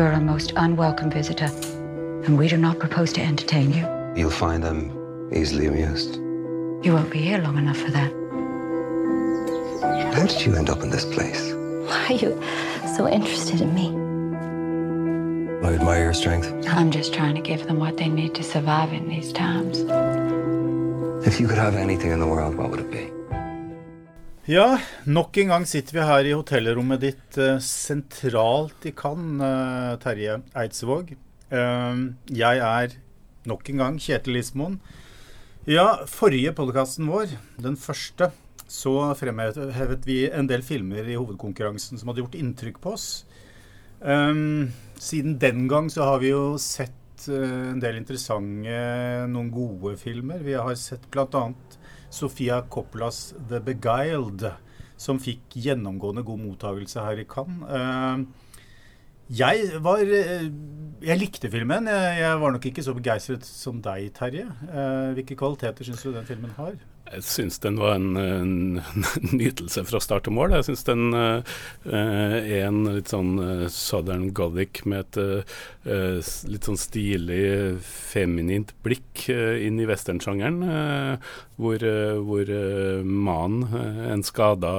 You are a most unwelcome visitor, and we do not propose to entertain you. You'll find them easily amused. You won't be here long enough for that. How did you end up in this place? Why are you so interested in me? I admire your strength. I'm just trying to give them what they need to survive in these times. If you could have anything in the world, what would it be? Ja, nok en gang sitter vi her i hotellrommet ditt eh, sentralt i Cannes, eh, Terje Eidsvåg. Eh, jeg er nok en gang Kjetil Lismoen. Ja, forrige podkasten vår, den første, så fremhevet vi en del filmer i hovedkonkurransen som hadde gjort inntrykk på oss. Siden den gang så har vi jo sett uh, en del interessante, noen gode filmer. Vi har sett bl.a. Sofia Coppolas 'The Beguiled', som fikk gjennomgående god mottagelse her i Cannes. Uh, jeg var Jeg likte filmen. Jeg, jeg var nok ikke så begeistret som deg, Terje. Hvilke kvaliteter syns du den filmen har? Jeg syns den var en, en, nytelse fra start til mål. Jeg syns den uh, er en litt sånn uh, southern gothic med et uh, litt sånn stilig, feminint blikk inn i westernsjangeren. Hvor hvor mannen, en skada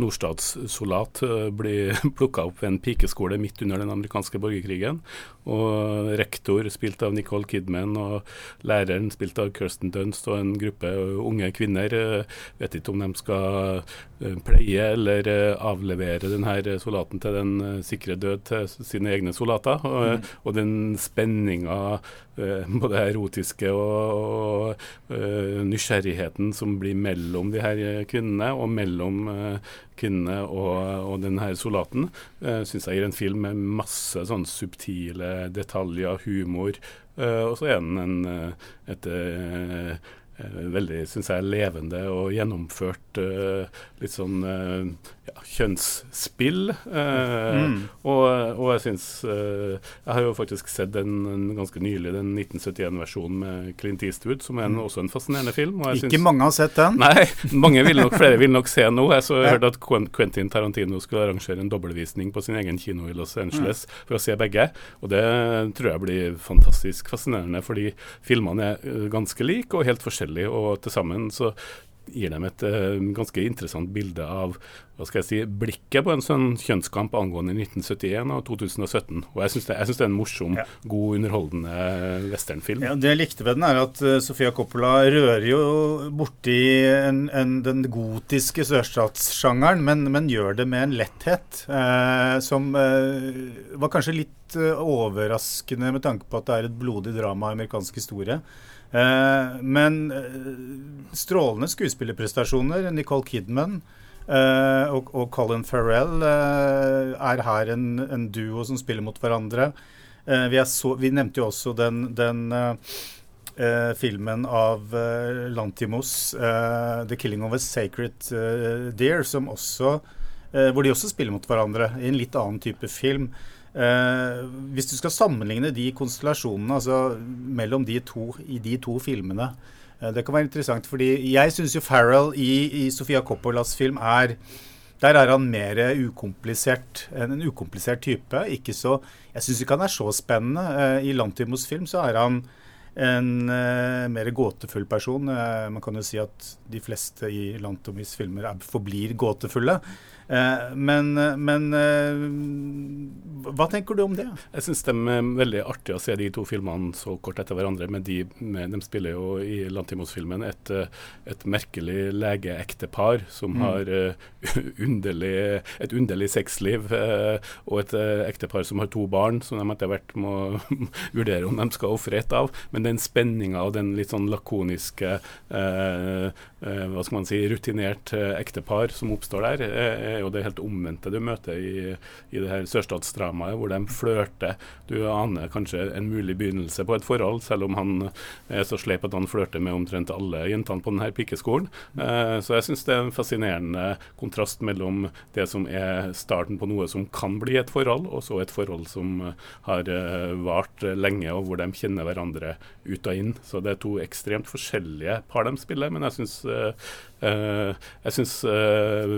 nordstatssoldat, blir plukka opp ved en pikeskole midt under den amerikanske borgerkrigen. Og rektor, spilt av Nicole Kidman, og læreren, spilt av Kirsten Dunst, og en gruppe unge kvinner eh, vet ikke om de skal eh, pleie eller eh, avlevere denne soldaten til den sikre død til sine egne soldater. Og, mm. og den spenninga, både erotiske og, og nysgjerrigheten som blir mellom de her kvinnene, og mellom kvinnene og, og denne soldaten, uh, syns jeg gir en film med masse sånn subtile detaljer, humor. Og så er den en, et Eh, veldig synes jeg, levende og gjennomført uh, litt sånn uh, ja, kjønnsspill. Uh, mm. og, og, jeg syns Jeg har jo faktisk sett den ganske nylig, den 1971-versjonen med Clint Eastwood, som er en, mm. også en fascinerende film. Ikke synes, mange har sett den? Nei, mange vil nok, flere vil nok se nå. Jeg så hørte at Quentin Tarantino skulle arrangere en dobbeltvisning på sin egen kino i Los Angeles mm. for å se begge. Og det tror jeg blir fantastisk fascinerende, fordi filmene er ganske like og helt forskjellige forskjellig, og til sammen så gir dem et uh, ganske interessant bilde av hva skal jeg si, blikket på en sånn kjønnskamp angående 1971 og 2017. Og Jeg syns det, det, er en morsom, ja. god, underholdende westernfilm. Ja, det jeg likte ved den, er at uh, Sofia Coppola rører jo borti en, en, den gotiske sørstatssjangeren, men, men, gjør det med en letthet uh, som var kanskje litt overraskende med tanke på at det er et blodig drama i amerikansk historie. Eh, men eh, strålende skuespillerprestasjoner. Nicole Kidman eh, og, Colin Farrell er her en, duo som spiller mot hverandre. Vi, så, vi, nevnte jo også den, den Uh, filmen av uh, Lantimos, uh, 'The Killing of a Sacred Deer', som også, hvor de også spiller mot hverandre i en litt annen type film. Eh, hvis du skal sammenligne de konstellasjonene altså mellom de to i de to filmene eh, Det kan være interessant, fordi jeg syns jo Farrell i, i, Sofia Coppolas film er der er han mer ukomplisert, en ukomplisert type. Ikke så, jeg syns ikke han er så spennende. Eh, I Lantimos film så er han en eh, mer gåtefull person. Eh, man kan jo si at de fleste i Lantomis filmer er, forblir gåtefulle. Uh, men, men hva tenker du om det? Jeg syns det er veldig artig å se de to filmene så kort etter hverandre. Men de, med, de spiller jo i Lantimos-filmen et, et, merkelig legeektepar som mm. har underlig, et underlig sexliv, og et ektepar som har to barn, som de etter hvert må vurdere om de skal ofre et av. Men den spenninga og den litt sånn lakoniske eh, eh, hva skal man si, rutinert eh, ektepar som oppstår der, eh, er jo det helt omvendte du møter i, i det her sørstatsdramaet, hvor de flørter. Du aner kanskje en mulig begynnelse på et forhold, selv om han er så sleip at han flørter med omtrent alle jentene på denne pikeskolen. Eh, så jeg syns det er en fascinerende kontrast mellom det som er starten på noe som kan bli et forhold, og så et forhold som har eh, vart lenge, og hvor de kjenner hverandre ut og inn. Så det er to ekstremt forskjellige par de spiller, men jeg syns jeg syns uh,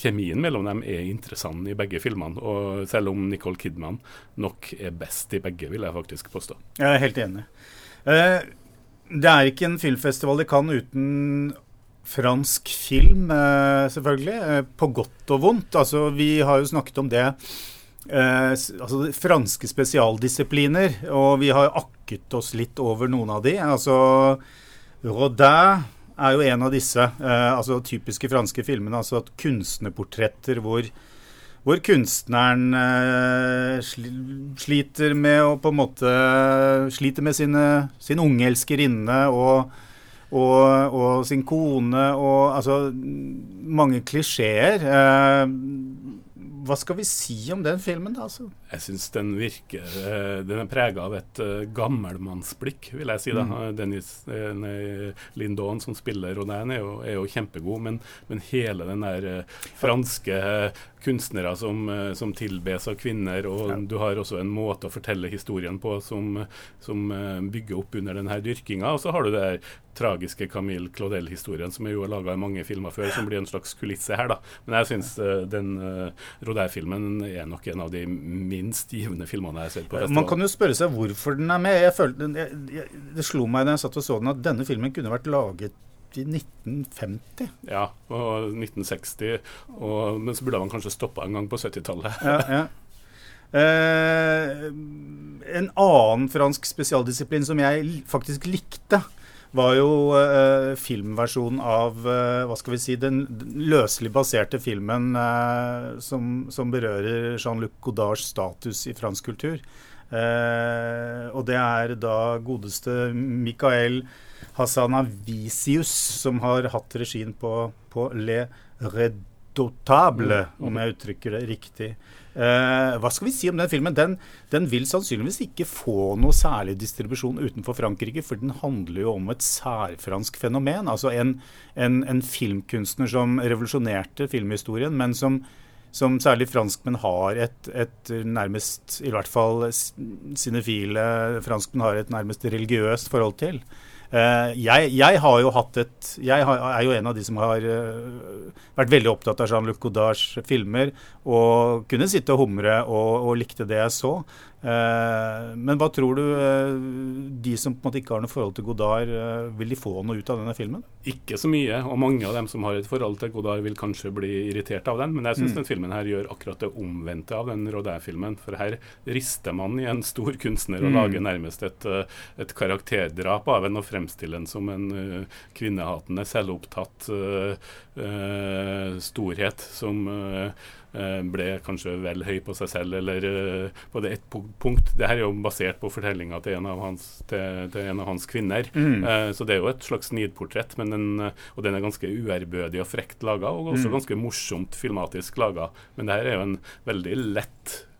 kjemien mellom dem er interessant i begge filmene. Og selv om Nicole Kidman nok er best i begge, vil jeg faktisk påstå. Jeg er helt enig. Uh, det er ikke en filmfestival de kan uten fransk film, selvfølgelig. på godt og vondt. Altså, vi har jo snakket om det. altså franske spesialdisipliner, og vi har akket oss litt over noen av de. Altså Rodin er jo en av disse eh, altså typiske franske filmene. altså at Kunstnerportretter hvor, hvor kunstneren eh, sliter med å på en måte Sliter med sine, sin unge elskerinne og, og, og, sin kone og altså mange klisjeer. Eh, hva skal vi si om den filmen, da? Altså? Jeg syns den virker uh, Den er prega av et uh, gammelmannsblikk, vil jeg si. da. Mm. Dennis uh, Lindon som spiller Rodin, er er jo kjempegod, men, men, hele den der franske kunstnere som, som tilbes av kvinner, og ja. du har også en måte å fortelle historien på som, som bygger opp under denne dyrkinga. Og så har du det tragiske Camille Claudel-historien, som er jo laga i mange filmer før, som blir en slags kulisse her. da. Men jeg syns uh, den Rodin-filmen er nok en av de minst givende filmene jeg har sett på festivalen. Man kan jo spørre seg hvorfor den er med. Jeg følte, jeg, jeg, det slo meg da jeg satt og så den, at denne filmen kunne vært laget i 1950. Ja, og 1960. Og, men så burde man kanskje stoppa en gang på 70-tallet. ja, ja. Eh, en annen fransk spesialdisiplin som jeg faktisk likte, var jo eh, filmversjonen av eh, hva skal vi si, den løselig baserte filmen uh, som, som, berører Jean-Luc Godards status i fransk kultur. Og det er da godeste Michael Hassanavicius som har hatt regien på, på Le Redotable, mm. om jeg uttrykker det riktig. Eh, hva skal vi si om den filmen? Den, den, vil sannsynligvis ikke få noe særlig distribusjon utenfor Frankrike, for den handler jo om et særfransk fenomen. Altså en, en, en filmkunstner som revolusjonerte filmhistorien, men som, som særlig franskmenn har et, et, nærmest, i hvert fall sinefile franskmenn har et nærmest religiøst forhold til. Uh, jeg, jeg, har jo hatt et Jeg er jo en av de som har uh, vært veldig opptatt av Jean-Luc Godards filmer. Og kunne sitte og humre og, og likte det jeg så. Uh, men hva tror du de som på en måte ikke har noe forhold til Godard, vil de få noe ut av denne filmen? Ikke så mye. Og mange av dem som har et forhold til Godard, vil kanskje bli irritert av den. Men jeg syns mm. den filmen her gjør akkurat det omvendte av den Rodin-filmen. For her rister man i en stor kunstner og mm. lager nærmest et, et karakterdrap av en og fremstiller fremstille den som en uh, kvinnehatende, selvopptatt uh, uh, storhet som ble kanskje vel høy på seg selv, eller på det ett punkt. Det her er jo basert på fortellinga til, til, til, en av hans kvinner. Mm. så det er jo et slags nidportrett, men den, og den er ganske uærbødig og frekt laga, og også mm. ganske morsomt filmatisk laga. Men det her er jo en veldig lett eh,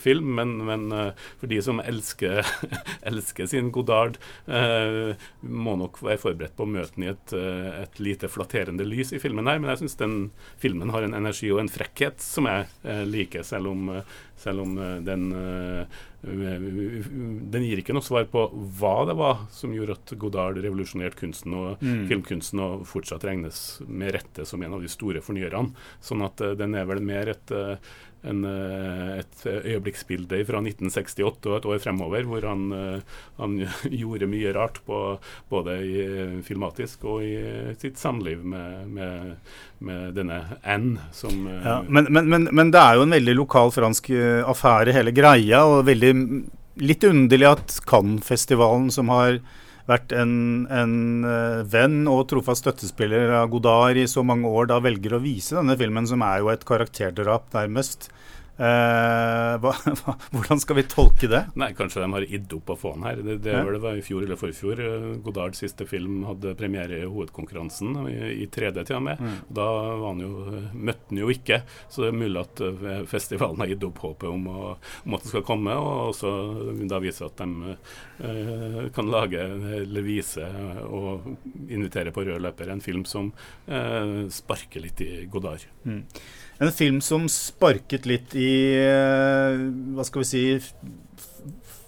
film, men, men eh, for de som elsker, elsker sin Godard, eh, må nok være forberedt på å møte den i et, eh, et, lite flatterende lys i filmen her. Men jeg syns den filmen har en energi og en frekkhet som jeg eh, liker, selv om, selv om den den gir ikke noe svar på hva det var som gjorde at Godard revolusjonerte kunsten og mm. filmkunsten og fortsatt regnes med rette som en av de store fornyerne. Sånn at den er vel mer et, en, eh, et øyeblikksbilde fra 1968 og et år fremover, hvor han, eh, han gjorde mye rart på, både filmatisk og i sitt samliv med, med, med denne N som eh, ja, men, men, men, men, det er jo en veldig lokal fransk affære, hele greia, og veldig litt underlig at Cannes-festivalen, som har vært en, en uh, venn og trofast støttespiller av Godard i så mange år, da velger å vise denne filmen, som er jo et karakterdrap, nærmest. Uh, hva, hva, hvordan skal vi tolke det? Nei, Kanskje de har idd opp å få den her. Det, det, ja. det var i fjor eller forfjor. Eh, Godards siste film hadde premiere i hovedkonkurransen, i, i 3D til og med. Mm. Da han jo, møtte han jo ikke, så det er mulig at uh, festivalen har gitt opp håpet om, å, om, at det skal komme, og også da vise at de uh, kan lage eller vise og invitere på rød løper en film som sparker litt i Godard. Mm. En film som sparket litt i eh, Hva skal vi si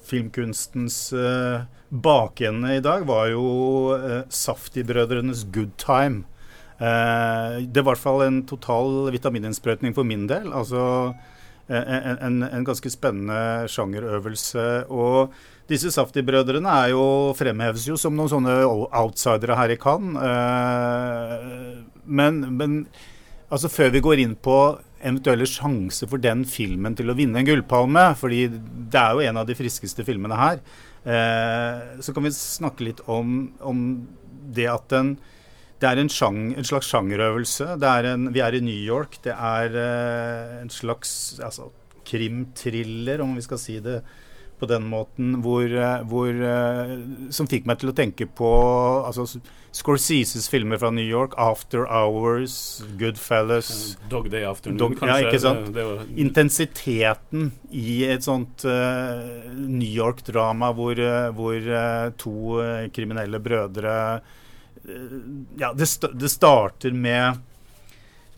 Filmkunstens uh, bakende i dag, var jo uh, Safti-brødrenes 'Good Time'. Eh, det var i hvert fall en total vitamininnsprøytning for min del. Altså en, en, en ganske spennende sjangerøvelse. Og disse Safti-brødrene fremheves jo som noen sånne outsidere her i Cannes. Eh, men, men altså før vi går inn på eventuelle sjanse for den filmen til å vinne en gullpalme, fordi det er jo en av de friskeste filmene her, eh, så kan vi snakke litt om, om det at den det er en, sjang, en slags sjangerøvelse. Er en, vi er i New York. Det er eh, en slags altså, krimthriller, om vi skal si det på den måten, hvor, eh, hvor, eh, som fikk meg til å tenke på altså, Scorseses filmer fra New York. 'After Hours', 'Goodfellas'. Dog Day Afternoon, Dog, kanskje. Ja, var... Intensiteten i et sånt uh, New York-drama hvor, hvor uh, to kriminelle brødre ja, det, det, starter med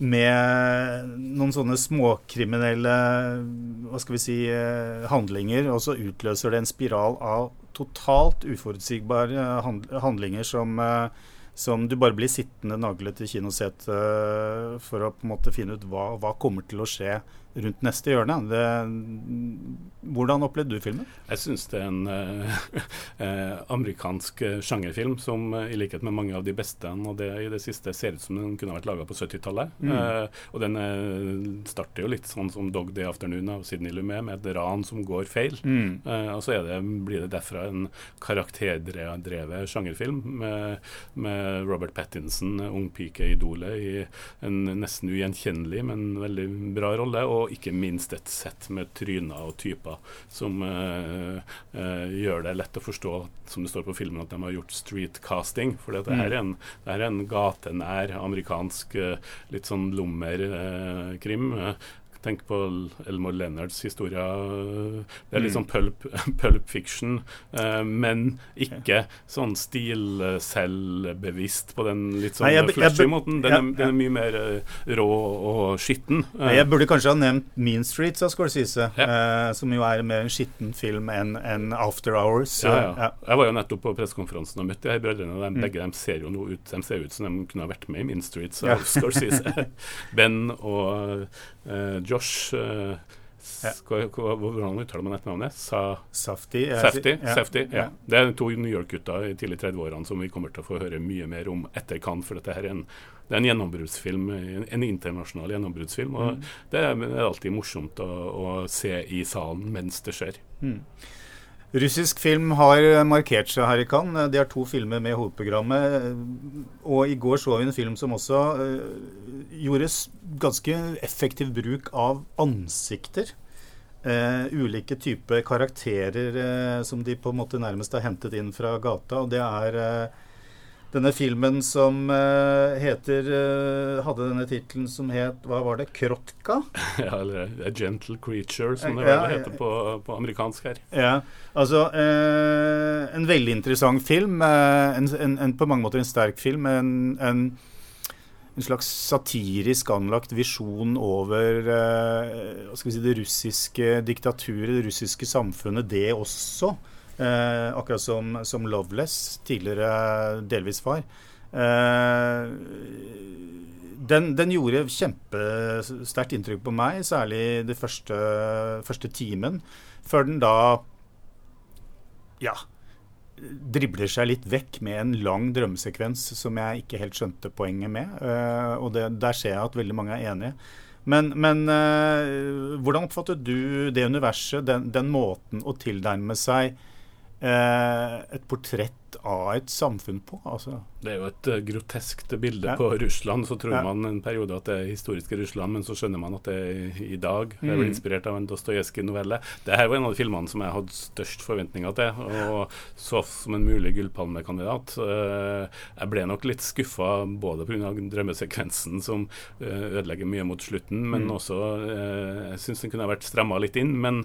med noen sånne småkriminelle hva skal vi si, eh, handlinger, og så utløser det en spiral av totalt uforutsigbare handlinger som, eh, som du bare blir sittende naglet i kinosetet eh, for å på en måte finne ut hva, hva kommer til å skje rundt neste hjørne. Det, hvordan opplevde du filmen? Jeg syns det er en eh, eh amerikansk eh, sjangerfilm som eh, i likhet med mange av de beste og det i det siste ser ut som den kunne vært laga på 70-tallet. Mm. Eh, og den eh, starter jo litt sånn som 'Dog Day Afternoon' av Sidney Lumet, med et ran som går feil. Mm. og så det, blir det derfra en karakterdrevet sjangerfilm med, med Robert Pattinson, ungpike-idolet, i en nesten ugjenkjennelig, men veldig bra rolle. og og ikke minst et sett med tryner og typer som uh, uh, gjør det lett å forstå, som det står på filmen, at de har gjort streetcasting. For det, her er en, det er en gatenær amerikansk uh, litt sånn lummerkrim. Tenk på Elmore Leonards historie. Det er litt mm. sånn pulp, pulp fiction, eh, men ikke sånn stilselvbevisst på den litt sånn Nei, flashy måten. Den, er, den er mye mer uh, rå og skitten. Uh, jeg burde kanskje ha nevnt Mean Streets av Scorsese, ja. som jo er mer en skitten film enn en After Hours. Ja, ja. Jeg var jo nettopp på pressekonferansen og møtte de her brødrene. De, mm. Begge de ser jo ut, de ser ut som de kunne ha vært med i Mean Streets av Scorsese. ben og Josh uh, ja. Hvordan uttaler man etternavnet? Sa Safti. Safti, ja. Safti ja. Det er to New York-gutter i tidlig 30-årene som vi kommer til å få høre mye mer om etter Cannes. For dette her er en, det er en gjennombruddsfilm, en internasjonal gjennombruddsfilm. Og mm. det er alltid morsomt å, å, se i salen mens det skjer. Mm. Russisk film har markert seg her i Cannes. De har to filmer med hovedprogrammet. Og i går så vi en film som også uh, gjorde ganske effektiv bruk av ansikter. Uh, ulike typer karakterer uh, som de på en måte nærmest har hentet inn fra gata. Og det er denne filmen som uh, heter uh, Hadde denne tittelen som het Hva var det? Krotka? ja, eller A Gentle Creature, som det ja, heter på, på, amerikansk her. Ja, altså uh, En veldig interessant film. En, en, en, på mange måter en sterk film. En, en, en slags satirisk anlagt visjon over si, det russiske diktaturet, det russiske samfunnet, det også. Eh, akkurat som, som, Loveless, tidligere delvis far. Eh, den, den, gjorde kjempesterkt inntrykk på meg, særlig det første, første timen. Før den da ja, dribler seg litt vekk med en lang drømmesekvens som jeg ikke helt skjønte poenget med. Eh, og det, der ser jeg at veldig mange er enige. Men, men uh, hvordan oppfattet du det universet, den, den måten å tilnærme seg Eh, et portrett av et samfunn på. Altså. Det er jo et uh, groteskt bilde ja. på Russland. Så tror ja. man en periode at det er historiske Russland, men så skjønner man at det er i dag. Det er vel mm. inspirert av en Dostojevskij-novelle. Det her var en av de filmene som jeg hadde størst forventninger til, og så som en mulig gullpalmekandidat. Uh, jeg ble nok litt skuffa både pga. drømmesekvensen, som uh, ødelegger mye mot slutten, men mm. også Jeg syns den kunne vært stramma litt inn, men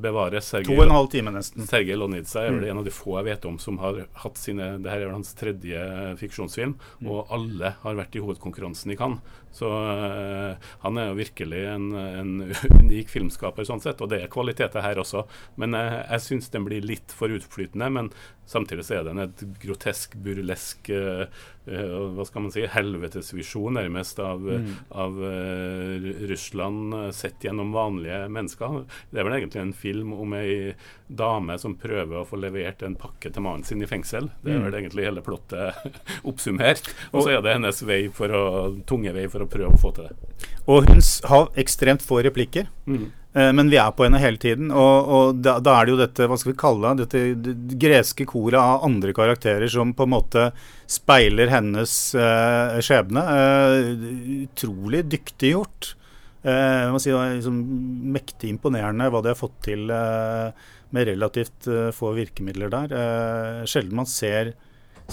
bevare Sergej To og en halv time, nesten. Sergej Lonitsa er vel mm. en av de få jeg vet om som har hatt sine Det her er vel hans tredje fiksjonsfilm, mm. og alle har vært i hovedkonkurransen i Cannes. Så uh, han er jo virkelig en, en, unik filmskaper sånn sett, og det er kvaliteter her også. Men uh, jeg syns den blir litt for utflytende. Men samtidig så er den et grotesk, burlesk uh, hva skal man si, helvetesvisjon nærmest av, mm. av uh, Russland sett gjennom vanlige mennesker. Det er vel egentlig en film om ei dame som prøver å få levert en pakke til mannen sin i fengsel. Det er mm. vel egentlig hele plottet oppsummert. Og så er det hennes vei for å, tunge vei for å prøve å få til det. Og hun har ekstremt få replikker. Mm. Eh, men vi er på henne hele tiden. Og, og da, da, er det jo dette hva skal vi kalle det, dette det greske koret av andre karakterer som på en måte speiler hennes uh, skjebne. Uh, utrolig dyktig gjort. Uh, si liksom Mektig imponerende hva de har fått til med relativt få virkemidler der. sjelden man ser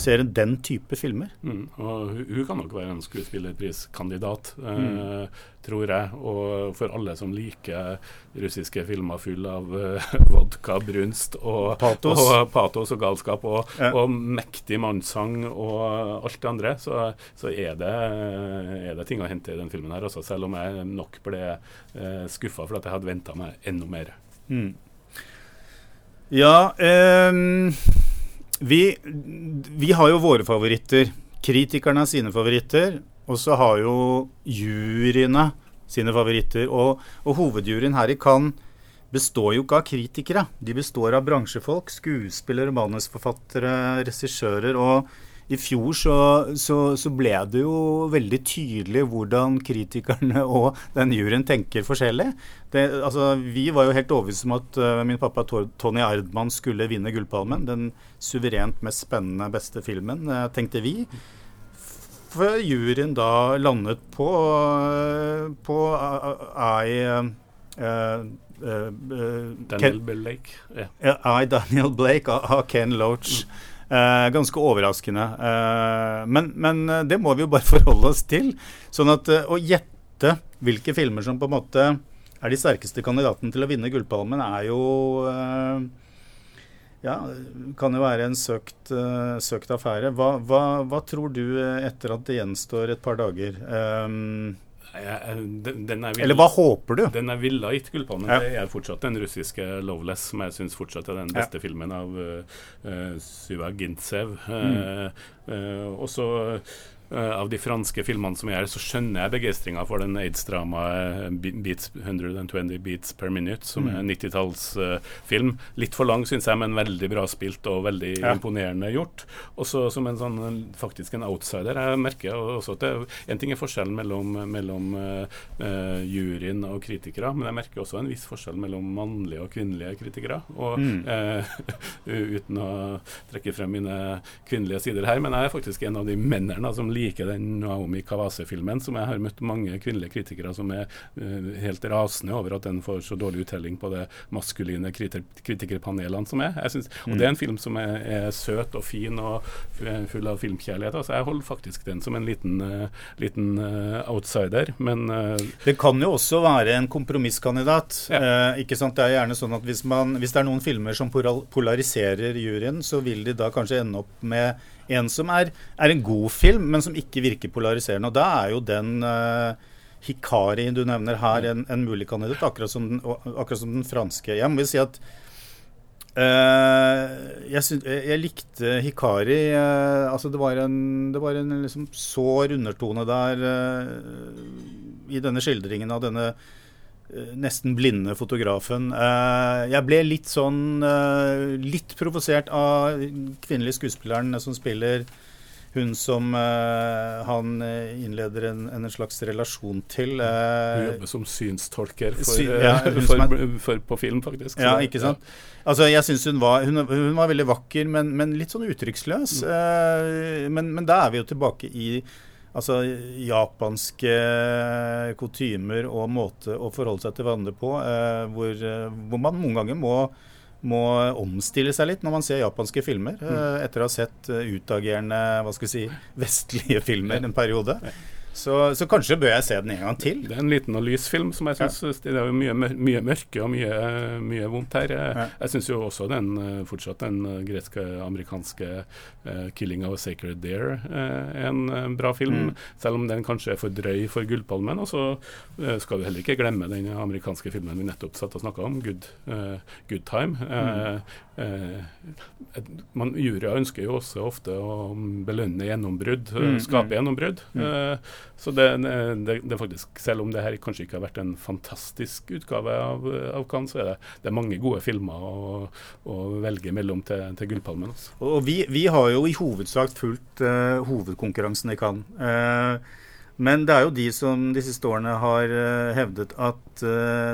ser den type filmer. Mm, og hun, hun, kan nok være en skuespillerpriskandidat, eh, mm. tror jeg. Og for alle som liker russiske filmer full av uh, vodka, brunst og patos og, patos og galskap og, ja. og, mektig mannssang og alt det andre, så, så er, det, er, det, ting å hente i den filmen her også, selv om jeg nok ble uh, skuffa for at jeg hadde venta meg enda mer. Mm. Ja um vi, vi, har jo våre favoritter. Kritikerne har sine favoritter. Og så har jo juryene sine favoritter. Og, og hovedjuryen her i Cannes består jo ikke av kritikere. De består av bransjefolk, skuespillere, manusforfattere, regissører. Og i fjor så, så, så, ble det jo veldig tydelig hvordan kritikerne og den juryen tenker forskjellig. Det, altså, vi var jo helt overbevist om at uh, min pappa Tony Ardman skulle vinne Gullpalmen. Den suverent mest spennende, beste filmen, uh, tenkte vi. For juryen da landet på, uh, på I Daniel Blake. Yeah. Daniel Blake av Ken Loach. Mm. Eh, ganske overraskende. Eh, men, men, eh, det må vi jo bare forholde oss til. Sånn at eh, å gjette hvilke filmer som på en måte er de sterkeste kandidatene til å vinne Gullpalmen, er jo eh, ja, kan jo være en søkt, uh, søkt affære. Hva, hva, hva, tror du etter at det gjenstår et par dager? Um, den, den vil, Eller hva håper du? Den er ville gitt Gullpalmen. Ja. Det er fortsatt den russiske 'Loveless', som jeg syns fortsatt er den beste ja. filmen av uh, Syva Gintsev. Mm. Uh, og så Uh, av de franske filmene som er her, så skjønner jeg begeistringa for den aids-dramaet beats, 120 beats per minute, som mm. er en 90-tallsfilm. Uh, Litt for lang, syns jeg, men veldig bra spilt og veldig ja. imponerende gjort. Også som en sånn faktisk en outsider. Jeg merker også at det, En ting er forskjellen mellom, mellom uh, juryen og kritikere, men jeg merker også en viss forskjell mellom mannlige og kvinnelige kritikere. Og mm. uten å trekke frem mine kvinnelige sider her, men jeg er faktisk en av de mennene som liker den Naomi Kawase-filmen, som jeg har møtt mange kvinnelige kritikere som er uh, helt rasende over at den får så dårlig uttelling på det maskuline kritikerpanelene som er. Synes, og mm. Det er en film som er, er, søt og fin og full av filmkjærlighet. Altså, jeg holder faktisk den som en liten, uh, liten uh, outsider, men Det kan jo også være en kompromisskandidat. Ja. ikke sant? Det er gjerne sånn at hvis, man, hvis det er noen filmer som polariserer juryen, så vil de da kanskje ende opp med en som er, er, en god film, men som ikke virker polariserende. Og da er jo den uh, Hikari du nevner her, en, en mulig kandidat, akkurat som, den, akkurat som, den, franske. Jeg må jo si at uh, jeg, synes, jeg, likte Hikari. Uh, altså det var en, det var en liksom sår undertone der i denne skildringen av denne Eh, nesten blinde fotografen. Eh, jeg ble litt sånn eh, Litt provosert av kvinnelige skuespilleren som spiller hun som han innleder en, en, slags relasjon til. hun jobber som synstolker for, ja, for, for, på film, faktisk. Ja, ikke sant. Altså, jeg synes hun var, hun, hun var veldig vakker, men, men litt sånn uttrykksløs. Mm. men, men da er vi jo tilbake i altså, japanske kutymer og måte å forholde seg til hverandre på, eh, hvor, eh, hvor, man noen ganger må, må, omstille seg litt når man ser japanske filmer, eh, mm. etter å ha sett utagerende hva skal vi si, vestlige filmer en periode. Så, så, kanskje bør jeg se den en gang til. Det er en liten og lys film som jeg syns ja. Det er jo mye, mye, mørke og mye, mye vondt her. Ja. jeg syns jo også den fortsatt den greske amerikanske uh, 'Killing of a Sacred Deer' uh, er en uh, bra film. Mm. Selv om den kanskje er for drøy for Gullpalmen. Og så skal du heller ikke glemme den amerikanske filmen vi nettopp satt og snakka om, 'Good, Good Time'. Mm. man Juryer ønsker jo også ofte å belønne gjennombrudd, mm. skape mm. gjennombrudd. Mm. Så det, det, det, er faktisk, selv om det her kanskje ikke har vært en fantastisk utgave av, av Cannes, så er det, det er mange gode filmer å, å velge mellom til, til Gullpalmen. Også. Og vi, vi, har jo i hovedsak fulgt uh, hovedkonkurransen i Cannes. Uh, men det er jo de som de siste årene har uh, hevdet at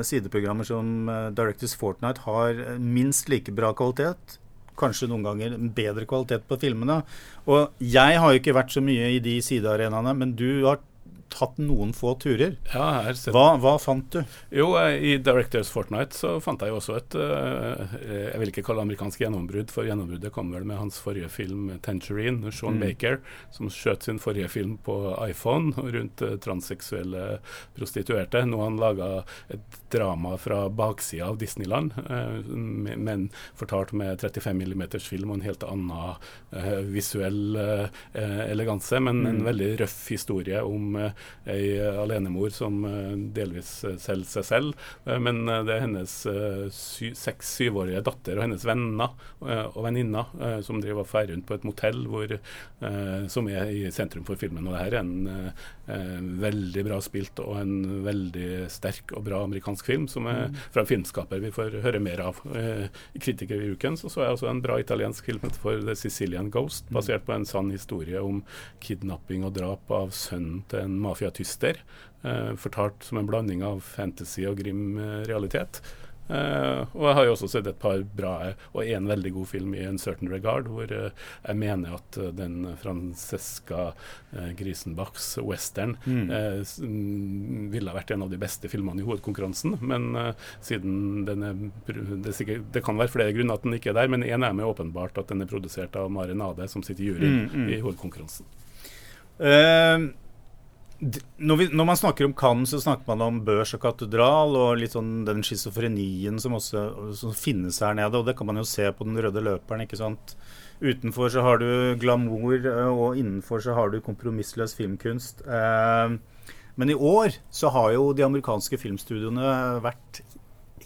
sideprogrammer som Directors Fortnite har minst like bra kvalitet kanskje noen ganger bedre kvalitet på filmene. Og jeg har jo ikke vært så mye i de sidearenaene, men du har hatt noen få turer. Ja, hva, hva, fant du? Jo, eh, I Directors Fortnight så fant jeg jo også et uh, Jeg vil ikke kalle amerikansk gjennombrudd, for gjennombruddet kom vel med hans forrige film 'Tangerine', Sean mm. Baker, som skjøt sin forrige film på iPhone rundt transseksuelle prostituerte. Nå har han laga et drama fra baksida av Disneyland, men fortalt med 35 mm film og en helt annen visuell eleganse, men mm. en veldig røff historie om ei alenemor som eh, delvis eh, selger seg selv. Eh, men det er hennes seks-syvårige datter og hennes venner og venninner som driver og drar rundt på et motell hvor, som er i sentrum for filmen. Og det her er en eh, veldig bra spilt og en veldig sterk og bra amerikansk film som er mm. fra en filmskaper vi får høre mer av eh, i uken Så så jeg også en bra italiensk film for The Sicilian Ghost, mm. basert på en sann historie om kidnapping og drap av sønnen til en mafiatyster. Eh, fortalt som en blanding av fantasy og grim eh, realitet. Uh, og jeg har jo også sett et par bra og en veldig god film i 'En Certain Regard', hvor uh, jeg mener at uh, den Francesca Grisenbachs western mm. mm. ville ha vært en av de beste filmene i hovedkonkurransen. Men siden den er det, sikkert, det, kan være flere grunner at den ikke er der, men en er med åpenbart at den er produsert av Mare Nade, som sitter i juryen mm, mm. i hovedkonkurransen. Uh, når, vi, når, man snakker om Cannes, så snakker man om børs og katedral og litt sånn den schizofrenien som også som finnes her nede. Og det kan man jo se på den røde løperen. ikke sant? Utenfor så har du glamour, eh, og innenfor så har du kompromissløs filmkunst. Eh, men i år så har jo de amerikanske filmstudioene vært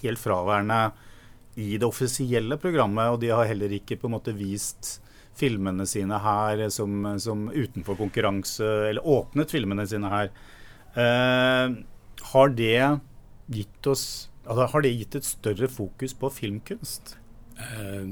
helt fraværende i det offisielle programmet, og de har heller ikke på en måte vist filmene sine her som, som utenfor konkurranse, eller åpnet filmene sine her. Eh, har det gitt oss altså, Har det gitt et større fokus på filmkunst? Eh,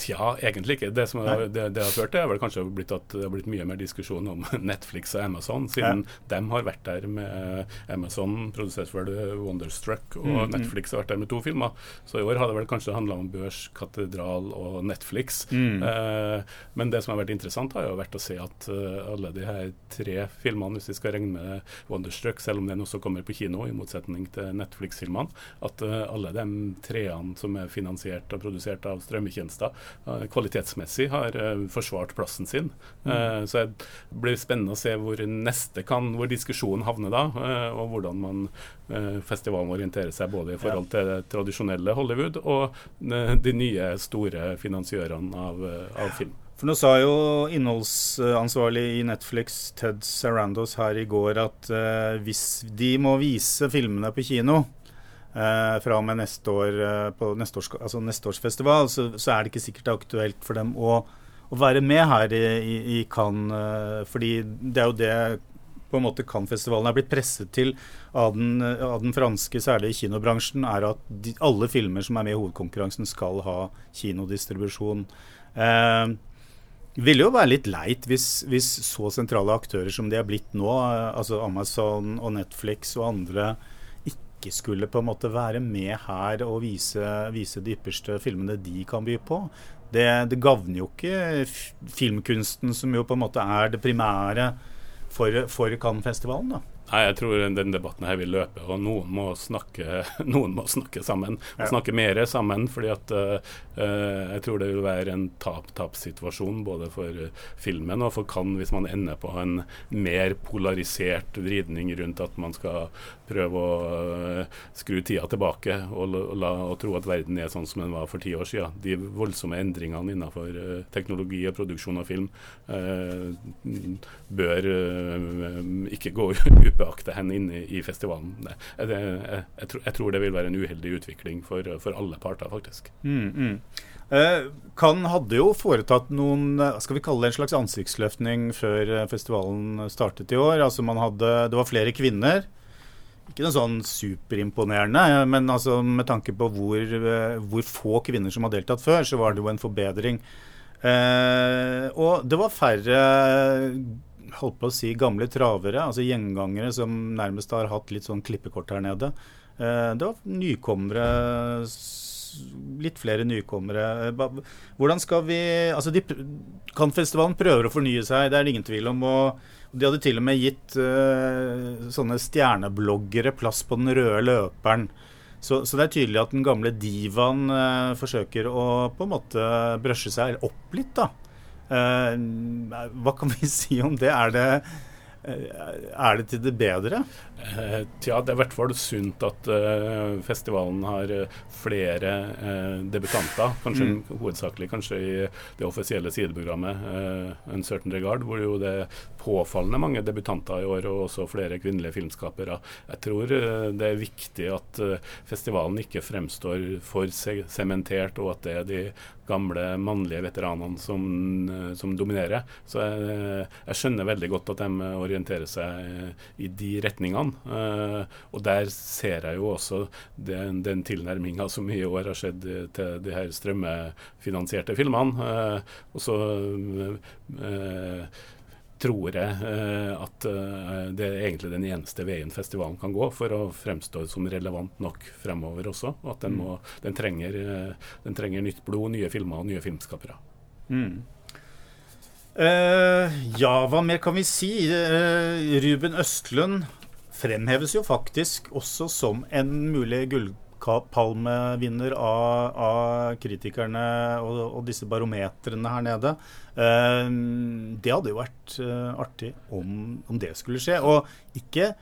Tja, egentlig ikke. Det som har, det, det har ført til, er vel kanskje blitt at det har blitt mye mer diskusjon om Netflix og Amazon, siden ja. de har vært der med Amazon, produsert vel Wonderstruck, og mm, Netflix har vært der med to filmer. Så i år har det vel kanskje handla om Børs, Katedral og Netflix. Mm. Eh, men det som har vært interessant, har jo vært å se at uh, alle de her tre filmene, hvis vi skal regne med Wonderstruck, selv om den også kommer på kino, i motsetning til Netflix-filmene, at uh, alle de treene som er finansiert og produsert av strømmetjenester, kvalitetsmessig har uh, forsvart plassen sin. Mm. så det blir spennende å se hvor neste kan, hvor diskusjonen havner da, og hvordan man festivalen orienterer seg både i forhold til det tradisjonelle Hollywood og de nye, store finansiørene av, av film. For nå sa jo innholdsansvarlig i Netflix, Ted Sarandos, her i går at eh, hvis de må vise filmene på kino, eh, fra og med neste år eh, på neste års, altså neste års festival, så, så, er det ikke sikkert aktuelt for dem å, å være med her i, i, i Cannes. Eh, fordi det er jo det på en måte Cannes-festivalen er blitt presset til av den, av den, franske, særlig kinobransjen, er at de, alle filmer som er med i hovedkonkurransen, skal ha kinodistribusjon. Eh, det ville jo være litt leit hvis, hvis, så sentrale aktører som de er blitt nå, eh, altså Amazon og Netflix og andre, ikke skulle på en måte være med her og vise, vise de ypperste filmene de kan by på. Det, det gagner jo ikke filmkunsten, som jo på en måte er det primære for, for Cannes-festivalen. da. Nei, jeg tror den debatten her vil løpe, og noen må snakke, noen må snakke sammen. Og snakke mer sammen, fordi at uh, jeg tror det vil være en tap-tap-situasjon både for filmen og for Cannes hvis man ender på en mer polarisert vridning rundt at man skal prøve å uh, skru tida tilbake og, og, la, og, tro at verden er sånn som den var for ti år siden. De voldsomme endringene innenfor uh, teknologi og produksjon av film bør ikke gå upåaktet hen inne i festivalen. Jeg, jeg, jeg, tror det vil være en uheldig utvikling for, for alle parter, faktisk. Mm, mm. Eh, Cannes hadde jo foretatt noen skal vi kalle det en slags ansiktsløftning før eh, festivalen startet i år. Altså man hadde, Det var flere kvinner. Ikke noe sånn superimponerende, men altså med tanke på hvor, eh, hvor, få kvinner som har deltatt før, så var det jo en forbedring. Eh, og det var færre holdt på å si gamle travere, altså gjengangere som nærmest har hatt litt sånn klippekort her nede. Eh, det var nykommere Litt flere nykommere. Hvordan skal vi Altså, Cannes-festivalen prøver å fornye seg, det er det ingen tvil om. og De hadde til og med gitt uh, sånne stjernebloggere plass på den røde løperen. Så, så, det er tydelig at den gamle divaen uh, forsøker å på en måte brøsje seg opp litt, da. Eh, hva kan vi si om det? Er det, eh, er det til det bedre? Eh, tja, det er i hvert fall sunt at uh, festivalen har flere uh, debutanter. Kanskje mm. hovedsakelig kanskje i det offisielle sideprogrammet uh, Uncertain Regard, hvor jo det er påfallende mange debutanter i år, og også flere kvinnelige filmskapere. Jeg tror det er viktig at festivalen ikke fremstår for sementert, og at det er de gamle mannlige veteranene som, som dominerer. Så jeg, jeg, skjønner veldig godt at de orienterer seg i de retningene. Uh, og der ser jeg jo også den, den tilnærminga som i år har skjedd til de her strømmefinansierte filmene. Uh, og så uh, tror jeg at det er egentlig den eneste veien festivalen kan gå for å fremstå som relevant nok fremover også. Og at den, må, den, trenger, den trenger, nytt blod, nye filmer og nye filmskapere. Mm. Uh, ja, hva mer kan vi si? Uh, Ruben Østlund fremheves jo faktisk også som en mulig gullpalmevinner av, av kritikerne og, og, disse barometrene her nede. Uh, det hadde jo vært uh, artig om, om, det skulle skje. Og ikke,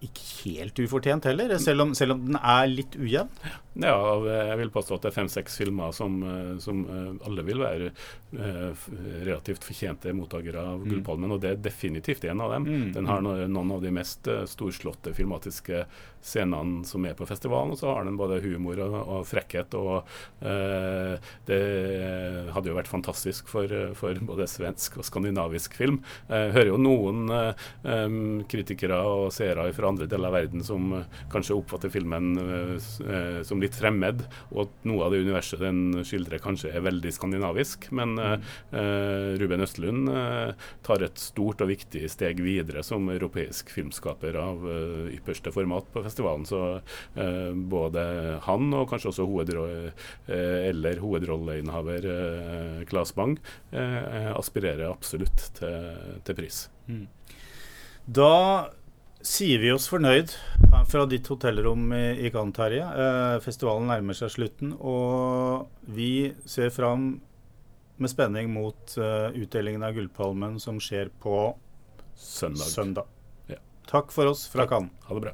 ikke helt ufortjent heller, selv om, selv om den er litt ujevn. Ja, jeg vil påstå at det er fem-seks filmer som, eh, som, eh, alle vil være uh, relativt fortjente mottakere av mm. Gullpalmen, og det er definitivt en av dem. Mm. Den har noen, av de mest uh, storslåtte filmatiske scenene som er på festivalen, og så har den både humor og, og frekkhet. og uh, Det hadde jo vært fantastisk for, for, både svensk og skandinavisk film. Jeg hører jo noen um, kritikere og seere fra andre deler av verden som kanskje oppfatter filmen som litt fremmed, og at noe av det universet den skildrer, kanskje er veldig skandinavisk. Men Ruben Østlund tar et stort og viktig steg videre som europeisk filmskaper av ypperste format på festivalen. Så både han og kanskje også hovedrolle, eller hovedrolleinnehaver Claes Bang aspirerer absolutt til, til pris. Mm. Da sier vi oss fornøyd fra ditt hotellrom i, i Cannes, Terje. Eh, festivalen nærmer seg slutten, og vi ser fram med spenning mot uh, utdelingen av Gullpalmen som skjer på søndag. søndag. Ja. Takk for oss fra Cannes. Ha det bra.